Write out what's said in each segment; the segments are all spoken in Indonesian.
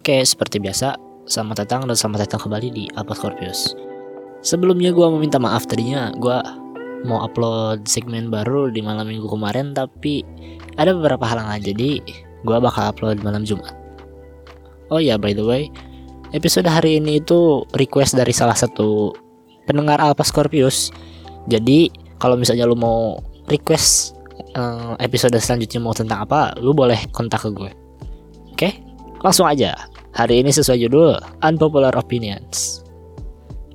Oke, seperti biasa, selamat datang dan selamat datang kembali di Apa Scorpius. Sebelumnya gue mau minta maaf tadinya gue mau upload segmen baru di malam minggu kemarin tapi ada beberapa halangan jadi gue bakal upload malam Jumat. Oh ya by the way, episode hari ini itu request dari salah satu pendengar Alpha Scorpius. Jadi kalau misalnya lu mau request uh, episode selanjutnya mau tentang apa, lu boleh kontak ke gue. Langsung aja. Hari ini sesuai judul Unpopular Opinions.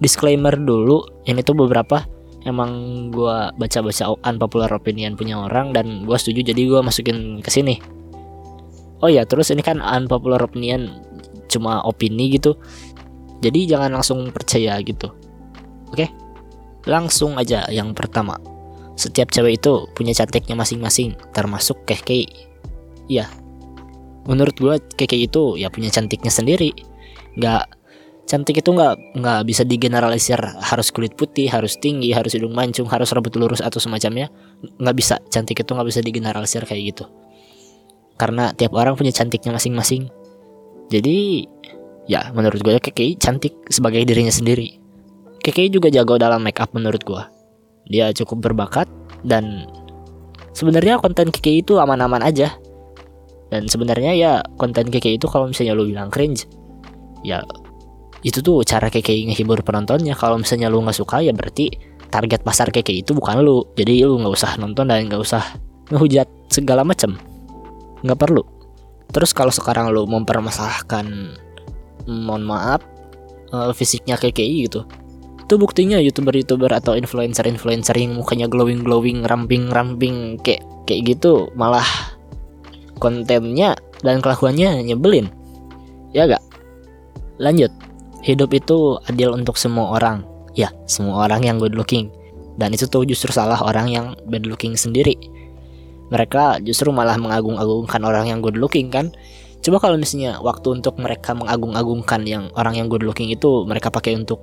Disclaimer dulu, ini tuh beberapa emang gue baca-baca unpopular opinion punya orang dan gue setuju jadi gue masukin ke sini. Oh ya, terus ini kan unpopular opinion cuma opini gitu. Jadi jangan langsung percaya gitu. Oke? Langsung aja yang pertama. Setiap cewek itu punya cantiknya masing-masing, termasuk keke. Iya. Menurut gue keke itu ya punya cantiknya sendiri. Gak cantik itu nggak nggak bisa digeneralisir. Harus kulit putih harus tinggi harus hidung mancung harus rambut lurus atau semacamnya. Nggak bisa cantik itu nggak bisa digeneralisir kayak gitu. Karena tiap orang punya cantiknya masing-masing. Jadi ya menurut gue Keke cantik sebagai dirinya sendiri. Keke juga jago dalam make up menurut gue dia cukup berbakat dan sebenarnya konten Keke itu aman-aman aja dan sebenarnya ya konten Keke itu kalau misalnya lu bilang cringe ya itu tuh cara KKI ngehibur penontonnya. Kalau misalnya lu nggak suka ya berarti target pasar KKI itu bukan lu. Jadi lu nggak usah nonton dan nggak usah ngehujat segala macam nggak perlu. Terus kalau sekarang lu mempermasalahkan mohon maaf uh, fisiknya KKI gitu itu buktinya youtuber-youtuber atau influencer-influencer yang mukanya glowing-glowing, ramping-ramping kayak kayak gitu malah kontennya dan kelakuannya nyebelin. Ya gak? Lanjut. Hidup itu adil untuk semua orang. Ya, semua orang yang good looking. Dan itu tuh justru salah orang yang bad looking sendiri. Mereka justru malah mengagung-agungkan orang yang good looking kan. Coba kalau misalnya waktu untuk mereka mengagung-agungkan yang orang yang good looking itu mereka pakai untuk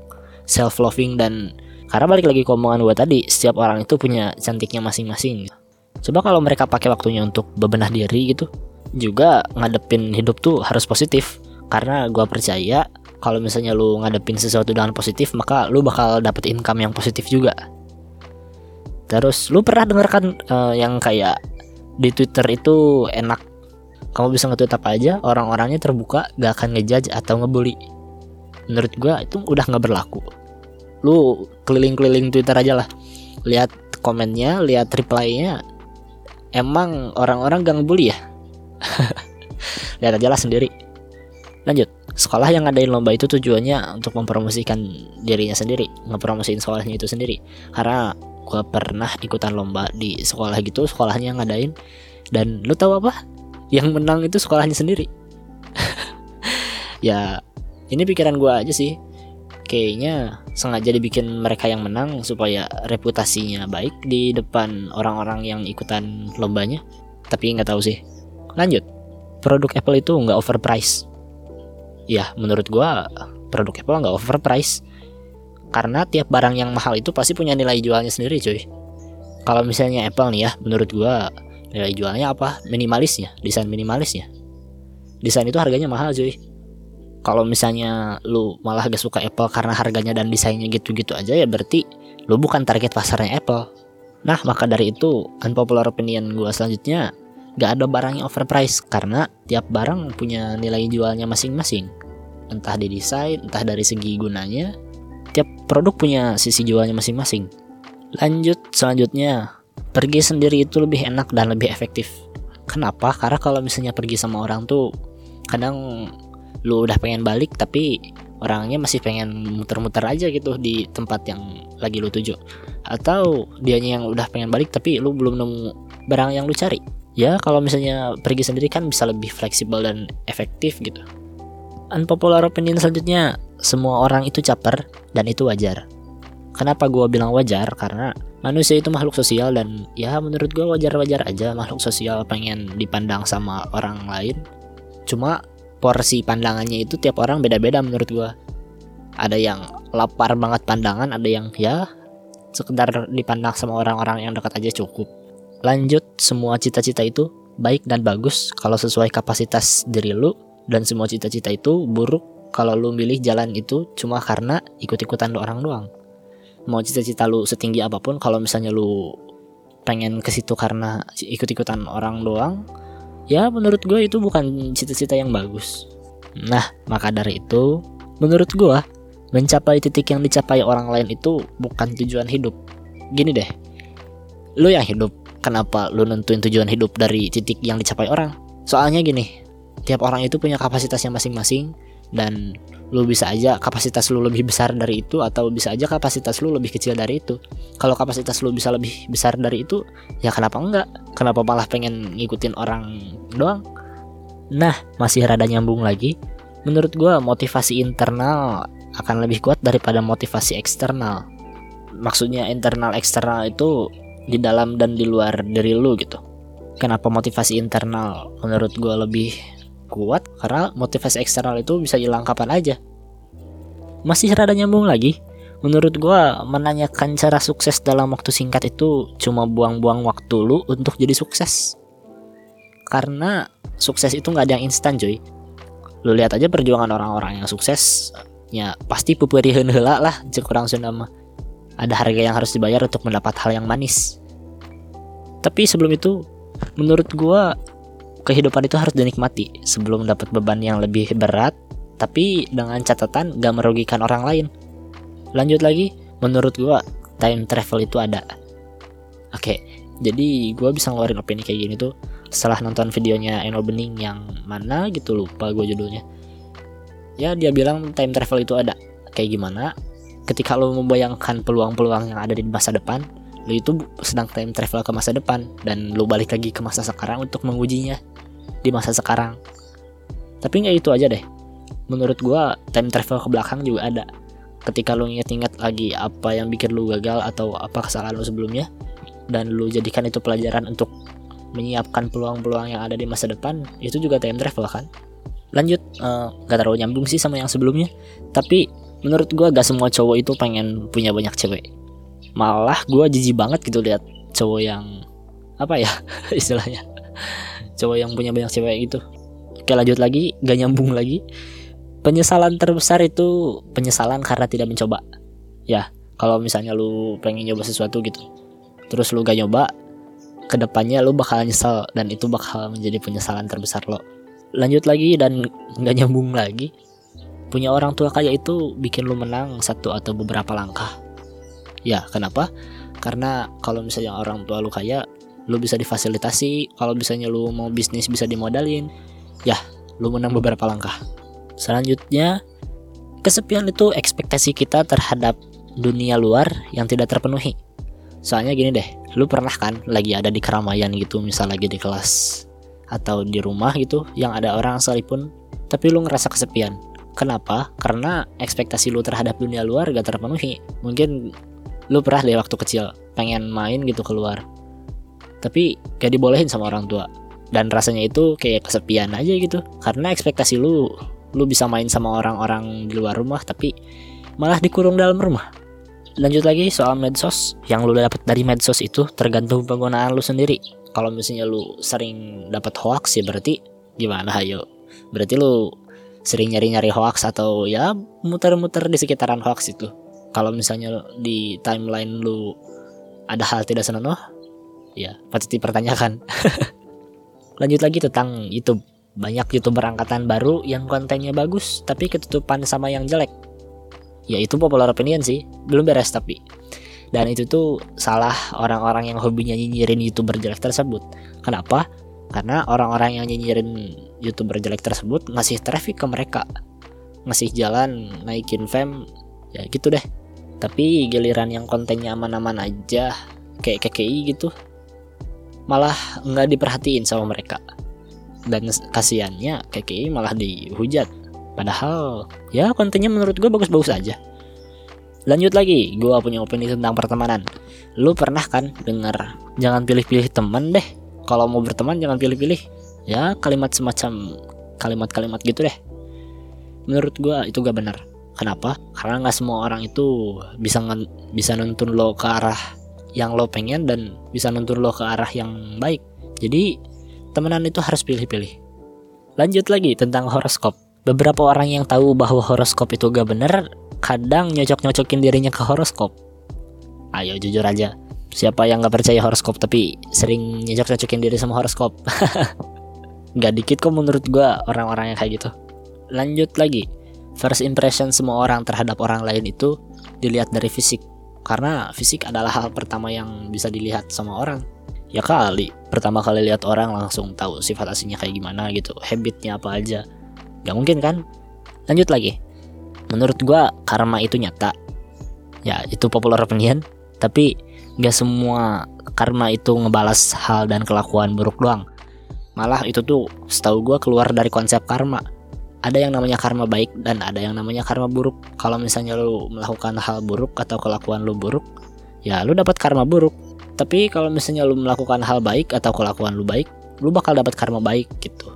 self loving dan karena balik lagi ke omongan gue tadi, setiap orang itu punya cantiknya masing-masing. Coba kalau mereka pakai waktunya untuk bebenah diri gitu, juga ngadepin hidup tuh harus positif. Karena gue percaya kalau misalnya lu ngadepin sesuatu dengan positif maka lu bakal dapet income yang positif juga. Terus lu pernah dengarkan uh, yang kayak di Twitter itu enak? Kamu bisa nge-tweet apa aja orang-orangnya terbuka gak akan ngejudge atau ngebully. Menurut gua itu udah nggak berlaku. Lu keliling-keliling Twitter aja lah. Lihat komennya lihat reply-nya emang orang-orang gak ngebully ya? Lihat aja lah sendiri. Lanjut. Sekolah yang ngadain lomba itu tujuannya untuk mempromosikan dirinya sendiri ngepromosiin sekolahnya itu sendiri. Karena gue pernah ikutan lomba di sekolah gitu sekolahnya ngadain. Dan lu tahu apa? Yang menang itu sekolahnya sendiri. Ya ini pikiran gue aja sih kayaknya sengaja dibikin mereka yang menang supaya reputasinya baik di depan orang-orang yang ikutan lombanya. Tapi nggak tahu sih. Lanjut. Produk Apple itu nggak overpriced. Ya menurut gua produk Apple nggak overprice karena tiap barang yang mahal itu pasti punya nilai jualnya sendiri cuy. Kalau misalnya Apple nih ya menurut gua nilai jualnya apa? Minimalisnya desain minimalisnya. Desain itu harganya mahal cuy kalau misalnya lu malah gak suka Apple karena harganya dan desainnya gitu-gitu aja ya berarti lu bukan target pasarnya Apple nah maka dari itu unpopular opinion gua selanjutnya gak ada barang yang overpriced karena tiap barang punya nilai jualnya masing-masing. Entah di desain, entah dari segi gunanya, tiap produk punya sisi jualnya masing-masing. Lanjut selanjutnya, pergi sendiri itu lebih enak dan lebih efektif. Kenapa? Karena kalau misalnya pergi sama orang tuh kadang lu udah pengen balik tapi orangnya masih pengen muter-muter aja gitu di tempat yang lagi lu tuju. Atau dianya yang udah pengen balik tapi lu belum nemu barang yang lu cari. Ya kalau misalnya pergi sendiri kan bisa lebih fleksibel dan efektif gitu. Unpopular opinion selanjutnya semua orang itu caper dan itu wajar. Kenapa gue bilang wajar? Karena manusia itu makhluk sosial dan ya menurut gue wajar-wajar aja makhluk sosial pengen dipandang sama orang lain. Cuma porsi pandangannya itu tiap orang beda-beda menurut gue ada yang lapar banget pandangan ada yang ya sekedar dipandang sama orang-orang yang dekat aja cukup. Lanjut, semua cita-cita itu baik dan bagus kalau sesuai kapasitas diri lu dan semua cita-cita itu buruk kalau lu milih jalan itu cuma karena ikut-ikutan orang doang. Mau cita-cita lu setinggi apa pun kalau misalnya lu pengen ke situ karena ikut-ikutan orang doang ya menurut gue itu bukan cita-cita yang bagus. Nah maka dari itu menurut gue mencapai titik yang dicapai orang lain itu bukan tujuan hidup. Gini deh lu yang hidup kenapa lu nentuin tujuan hidup dari titik yang dicapai orang? Soalnya gini tiap orang itu punya kapasitasnya masing-masing dan lu bisa aja kapasitas lu lebih besar dari itu atau bisa aja kapasitas lu lebih kecil dari itu. Kalau kapasitas lu bisa lebih besar dari itu ya kenapa enggak? Kenapa malah pengen ngikutin orang doang? Nah masih rada nyambung lagi. Menurut gua motivasi internal akan lebih kuat daripada motivasi eksternal. Maksudnya internal eksternal itu di dalam dan di luar dari lu gitu. Kenapa motivasi internal menurut gua lebih kuat karena motivasi eksternal itu bisa hilang kapan aja. Masih rada nyambung lagi. Menurut gua menanyakan cara sukses dalam waktu singkat itu cuma buang-buang waktu lu untuk jadi sukses. Karena sukses itu nggak ada yang instan cuy. Lu lihat aja perjuangan orang-orang yang sukses ya pasti pupuriheun heula lah cek mah. Ada harga yang harus dibayar untuk mendapat hal yang manis. Tapi sebelum itu menurut gua kehidupan itu harus dinikmati sebelum dapat beban yang lebih berat, tapi dengan catatan gak merugikan orang lain. Lanjut lagi, menurut gua time travel itu ada. Oke, jadi gua bisa ngeluarin opini kayak gini tuh setelah nonton videonya Eno Bening yang mana gitu lupa gue judulnya. Ya dia bilang time travel itu ada. Kayak gimana? Ketika lo membayangkan peluang-peluang yang ada di masa depan, lu itu sedang time travel ke masa depan dan lu balik lagi ke masa sekarang untuk mengujinya di masa sekarang. Tapi nggak itu aja deh. Menurut gua time travel ke belakang juga ada. Ketika lu inget-inget lagi apa yang bikin lu gagal atau apa kesalahan lu sebelumnya dan lu jadikan itu pelajaran untuk menyiapkan peluang-peluang yang ada di masa depan itu juga time travel kan? Lanjut uh, gak terlalu nyambung sih sama yang sebelumnya. Tapi menurut gua gak semua cowok itu pengen punya banyak cewek malah gue jijik banget gitu lihat cowok yang apa ya istilahnya. Cowok yang punya banyak cewek gitu. Oke lanjut lagi gak nyambung lagi. Penyesalan terbesar itu penyesalan karena tidak mencoba. Ya kalau misalnya lu pengen nyoba sesuatu gitu terus lu gak nyoba ke depannya lu bakal nyesel dan itu bakal menjadi penyesalan terbesar lo. Lanjut lagi dan gak nyambung lagi. Punya orang tua kaya itu bikin lu menang satu atau beberapa langkah Ya, kenapa? Karena kalau misalnya orang tua lu kaya, lu bisa difasilitasi. Kalau misalnya lu mau bisnis bisa dimodalin. Ya, lu menang beberapa langkah. Selanjutnya, kesepian itu ekspektasi kita terhadap dunia luar yang tidak terpenuhi. Soalnya gini deh, lu pernah kan lagi ada di keramaian gitu, misal lagi di kelas atau di rumah gitu yang ada orang sekalipun, tapi lu ngerasa kesepian. Kenapa? Karena ekspektasi lu terhadap dunia luar gak terpenuhi. Mungkin lu pernah deh waktu kecil pengen main gitu keluar. Tapi gak dibolehin sama orang tua. Dan rasanya itu kayak kesepian aja gitu. Karena ekspektasi lu lu bisa main sama orang-orang di luar rumah tapi malah dikurung dalam rumah. Lanjut lagi soal medsos. Yang lu dapat dari medsos itu tergantung penggunaan lu sendiri. Kalau misalnya lu sering dapat hoax ya berarti gimana? Ayo. Berarti lu sering nyari-nyari hoax atau ya muter-muter di sekitaran hoax itu kalau misalnya di timeline lu ada hal tidak senonoh ya pasti dipertanyakan. Lanjut lagi tentang YouTube. Banyak youtuber angkatan baru yang kontennya bagus tapi ketutupan sama yang jelek. Ya itu popular opinion sih. Belum beres tapi. Dan itu tuh salah orang-orang yang hobinya nyinyirin youtuber jelek tersebut. Kenapa? Karena orang-orang yang nyinyirin youtuber jelek tersebut ngasih traffic ke mereka. Ngasih jalan naikin fame. Ya gitu deh tapi giliran yang kontennya aman-aman aja kayak KKI gitu malah nggak diperhatiin sama mereka. Dan kasihannya KKI malah dihujat. Padahal ya kontennya menurut gue bagus-bagus aja. Lanjut lagi gue punya opini tentang pertemanan. Lu pernah kan dengar jangan pilih-pilih teman deh. Kalau mau berteman jangan pilih-pilih. Ya kalimat semacam kalimat-kalimat gitu deh. Menurut gue itu gak benar Kenapa? Karena nggak semua orang itu bisa bisa nuntun lo ke arah yang lo pengen dan bisa nuntun lo ke arah yang baik. Jadi temenan itu harus pilih-pilih. Lanjut lagi tentang horoskop. Beberapa orang yang tahu bahwa horoskop itu gak bener, kadang nyocok-nyocokin dirinya ke horoskop. Ayo jujur aja, siapa yang gak percaya horoskop tapi sering nyocok-nyocokin diri sama horoskop? gak dikit kok menurut gue orang-orang yang kayak gitu. Lanjut lagi, first impression semua orang terhadap orang lain itu dilihat dari fisik. Karena fisik adalah hal pertama yang bisa dilihat sama orang. Ya kali, pertama kali lihat orang langsung tahu sifat aslinya kayak gimana gitu, habitnya apa aja Gak mungkin kan? Lanjut lagi. Menurut gua karma itu nyata. Ya, itu popular opinion, tapi gak semua karma itu ngebalas hal dan kelakuan buruk doang. Malah itu tuh setahu gua keluar dari konsep karma. Ada yang namanya karma baik dan ada yang namanya karma buruk. Kalau misalnya lu melakukan hal buruk atau kelakuan lu buruk, ya lu dapat karma buruk. Tapi kalau misalnya lu melakukan hal baik atau kelakuan lu baik, lu bakal dapat karma baik gitu.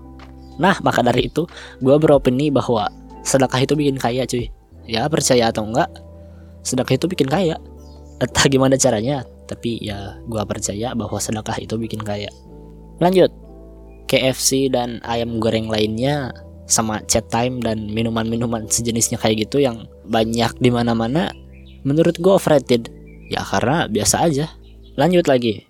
Nah, maka dari itu, gue beropini bahwa sedekah itu bikin kaya cuy. Ya, percaya atau enggak, sedekah itu bikin kaya. Entah gimana caranya, tapi ya gue percaya bahwa sedekah itu bikin kaya. Lanjut, KFC dan ayam goreng lainnya sama chat time dan minuman-minuman sejenisnya kayak gitu yang banyak di mana-mana menurut gue overrated ya karena biasa aja lanjut lagi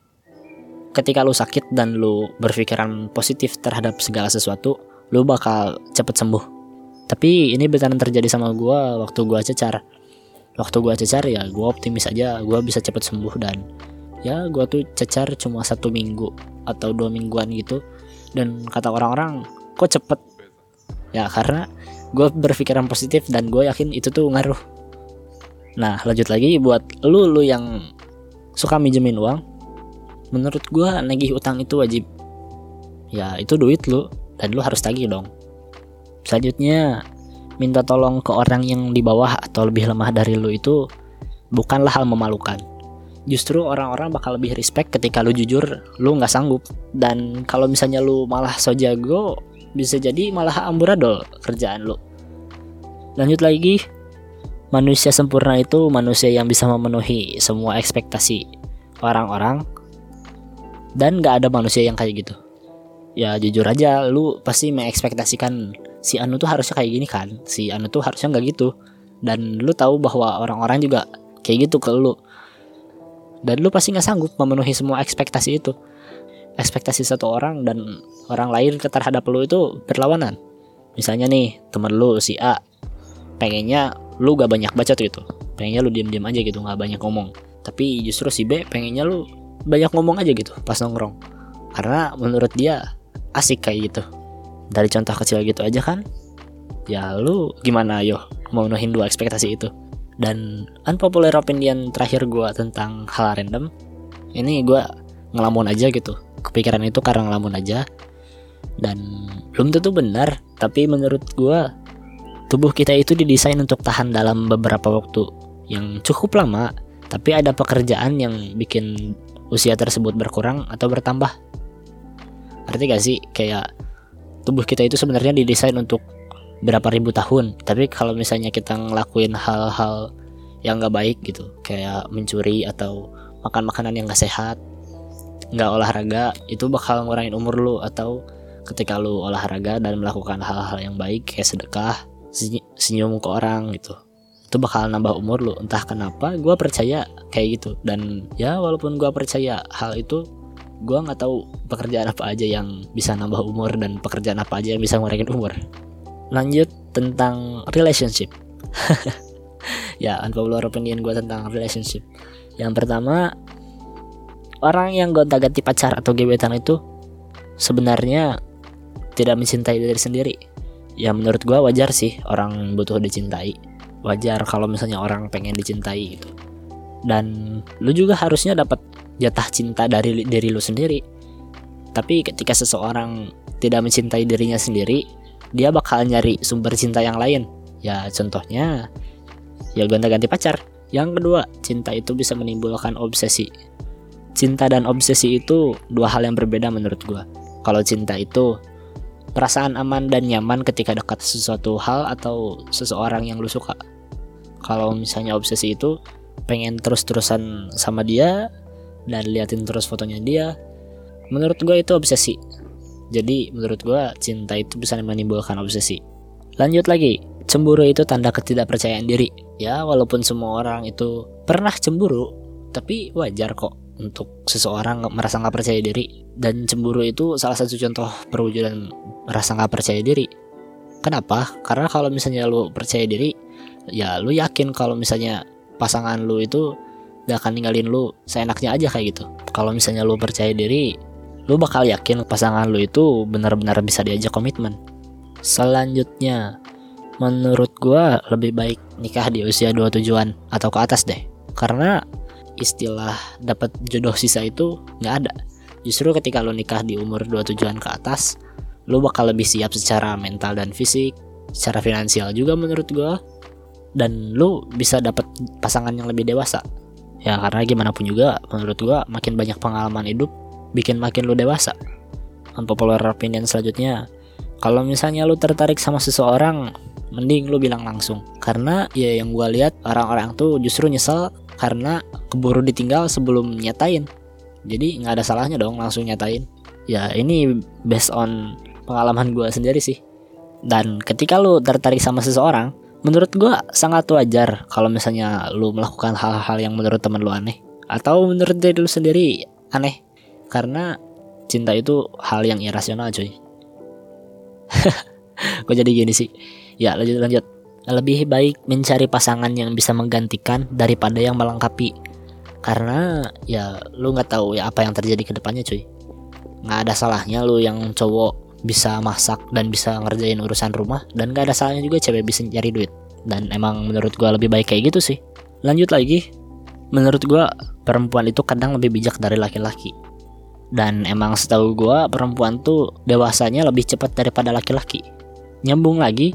ketika lu sakit dan lu berpikiran positif terhadap segala sesuatu, lu bakal cepet sembuh. Tapi ini beneran terjadi sama gue waktu gue cecar. Waktu gue cecar ya gue optimis aja gue bisa cepet sembuh dan ya gue tuh cecar cuma satu minggu atau dua mingguan gitu. Dan kata orang-orang kok cepet? Ya karena gue berpikiran positif dan gue yakin itu tuh ngaruh. Nah lanjut lagi buat lu lu yang suka minjemin uang menurut gue nagih utang itu wajib. Ya itu duit lu dan lu harus tagih dong. Selanjutnya minta tolong ke orang yang di bawah atau lebih lemah dari lu itu bukanlah hal memalukan. Justru orang-orang bakal lebih respect ketika lu jujur lu nggak sanggup. Dan kalau misalnya lu malah so jago bisa jadi malah amburadul kerjaan lu. Lanjut lagi. Manusia sempurna itu manusia yang bisa memenuhi semua ekspektasi orang-orang. Dan gak ada manusia yang kayak gitu. Ya jujur aja lu pasti mengekspektasikan si Anu tuh harusnya kayak gini kan? Si Anu tuh harusnya nggak gitu. Dan lu tahu bahwa orang-orang juga kayak gitu ke lu. Dan lu pasti nggak sanggup memenuhi semua ekspektasi itu ekspektasi satu orang dan orang lain terhadap lu itu berlawanan. Misalnya nih temen lu si A pengennya lu gak banyak baca tuh gitu pengennya lu diem-diem aja gitu nggak banyak ngomong. Tapi justru si B pengennya lu banyak ngomong aja gitu pas nongkrong. Karena menurut dia asik kayak gitu. Dari contoh kecil gitu aja kan ya lu gimana ayo mau nuhin dua ekspektasi itu? Dan unpopular opinion terakhir gue tentang hal random ini gue ngelamun aja gitu. Kepikiran itu karena ngelamun aja. Dan belum tentu benar tapi menurut gue tubuh kita itu didesain untuk tahan dalam beberapa waktu yang cukup lama tapi ada pekerjaan yang bikin usia tersebut berkurang atau bertambah. Arti gak sih? Kayak tubuh kita itu sebenarnya didesain untuk berapa ribu tahun, tapi kalau misalnya kita ngelakuin hal-hal yang gak baik gitu, kayak mencuri atau makan makanan yang gak sehat, nggak olahraga, itu bakal ngurangin umur lu atau ketika lu olahraga dan melakukan hal-hal yang baik kayak sedekah, senyum ke orang gitu. Itu bakal nambah umur lu. Entah kenapa gue percaya kayak gitu. Dan ya walaupun gue percaya hal itu gue nggak tahu pekerjaan apa aja yang bisa nambah umur dan pekerjaan apa aja yang bisa ngurangin umur. Lanjut tentang relationship. Ya unpopular opinion gue tentang relationship. Yang pertama orang yang gonta ganti pacar atau gebetan itu sebenarnya tidak mencintai diri sendiri. Ya menurut gue wajar sih orang butuh dicintai. Wajar kalau misalnya orang pengen dicintai gitu. Dan lu juga harusnya dapat jatah cinta dari diri lu sendiri. Tapi ketika seseorang tidak mencintai dirinya sendiri dia bakal nyari sumber cinta yang lain. Ya contohnya ya gonta-ganti pacar. Yang kedua cinta itu bisa menimbulkan obsesi cinta dan obsesi itu dua hal yang berbeda menurut gua kalau cinta itu perasaan aman dan nyaman ketika dekat sesuatu hal atau seseorang yang lu suka kalau misalnya obsesi itu pengen terus-terusan sama dia dan liatin terus fotonya dia menurut gue itu obsesi Jadi menurut gue cinta itu bisa menimbulkan obsesi. Lanjut lagi, cemburu itu tanda ketidakpercayaan diri. Ya walaupun semua orang itu pernah cemburu, tapi wajar kok untuk seseorang merasa nggak percaya diri. Dan cemburu itu salah satu contoh perwujudan merasa nggak percaya diri. Kenapa? Karena kalau misalnya lu percaya diri, ya lu yakin kalau misalnya pasangan lu itu gak akan ninggalin lu seenaknya aja kayak gitu. Kalau misalnya lu percaya diri, lu bakal yakin pasangan lu itu benar-benar bisa diajak komitmen. Selanjutnya, menurut gua lebih baik nikah di usia dua tujuan atau ke atas deh. Karena istilah dapat jodoh sisa itu nggak ada. Justru ketika lu nikah di umur dua tujuan ke atas, lu bakal lebih siap secara mental dan fisik, secara finansial juga menurut gua. Dan lu bisa dapat pasangan yang lebih dewasa. Ya karena gimana pun juga menurut gua makin banyak pengalaman hidup bikin makin lu dewasa. Unpopular opinion selanjutnya, kalau misalnya lu tertarik sama seseorang, mending lu bilang langsung. Karena ya yang gua lihat orang-orang tuh justru nyesel karena keburu ditinggal sebelum nyatain. Jadi nggak ada salahnya dong langsung nyatain. Ya ini based on pengalaman gua sendiri sih. Dan ketika lu tertarik sama seseorang, menurut gua sangat wajar kalau misalnya lu melakukan hal-hal yang menurut teman lu aneh atau menurut diri lu sendiri aneh karena cinta itu hal yang irasional cuy kok jadi gini sih ya lanjut lanjut lebih baik mencari pasangan yang bisa menggantikan daripada yang melengkapi. Karena ya lu nggak tahu ya apa yang terjadi ke depannya cuy. Nggak ada salahnya lu yang cowok bisa masak dan bisa ngerjain urusan rumah dan gak ada salahnya juga cewek bisa cari duit. Dan emang menurut gua lebih baik kayak gitu sih. Lanjut lagi. Menurut gua perempuan itu kadang lebih bijak dari laki-laki. Dan emang setahu gue perempuan tuh dewasanya lebih cepat daripada laki-laki. Nyambung lagi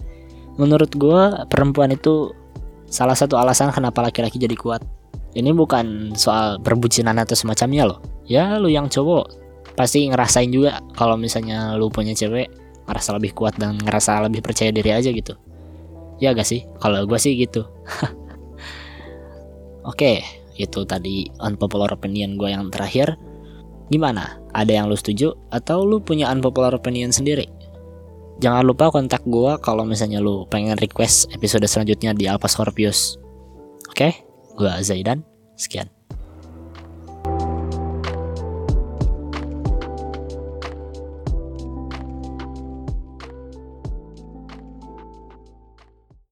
menurut gue perempuan itu salah satu alasan kenapa laki-laki jadi kuat. Ini bukan soal perbucinan atau semacamnya loh. Ya lu yang cowok pasti ngerasain juga kalau misalnya lu punya cewek ngerasa lebih kuat dan ngerasa lebih percaya diri aja gitu. Ya gak sih? Kalau gue sih gitu. Oke itu tadi unpopular opinion gue yang terakhir. Gimana? Ada yang lu setuju atau lu punya unpopular opinion sendiri? Jangan lupa kontak gue kalau misalnya lu pengen request episode selanjutnya di Alpha Scorpius. Oke, okay? gue Zaidan. Sekian.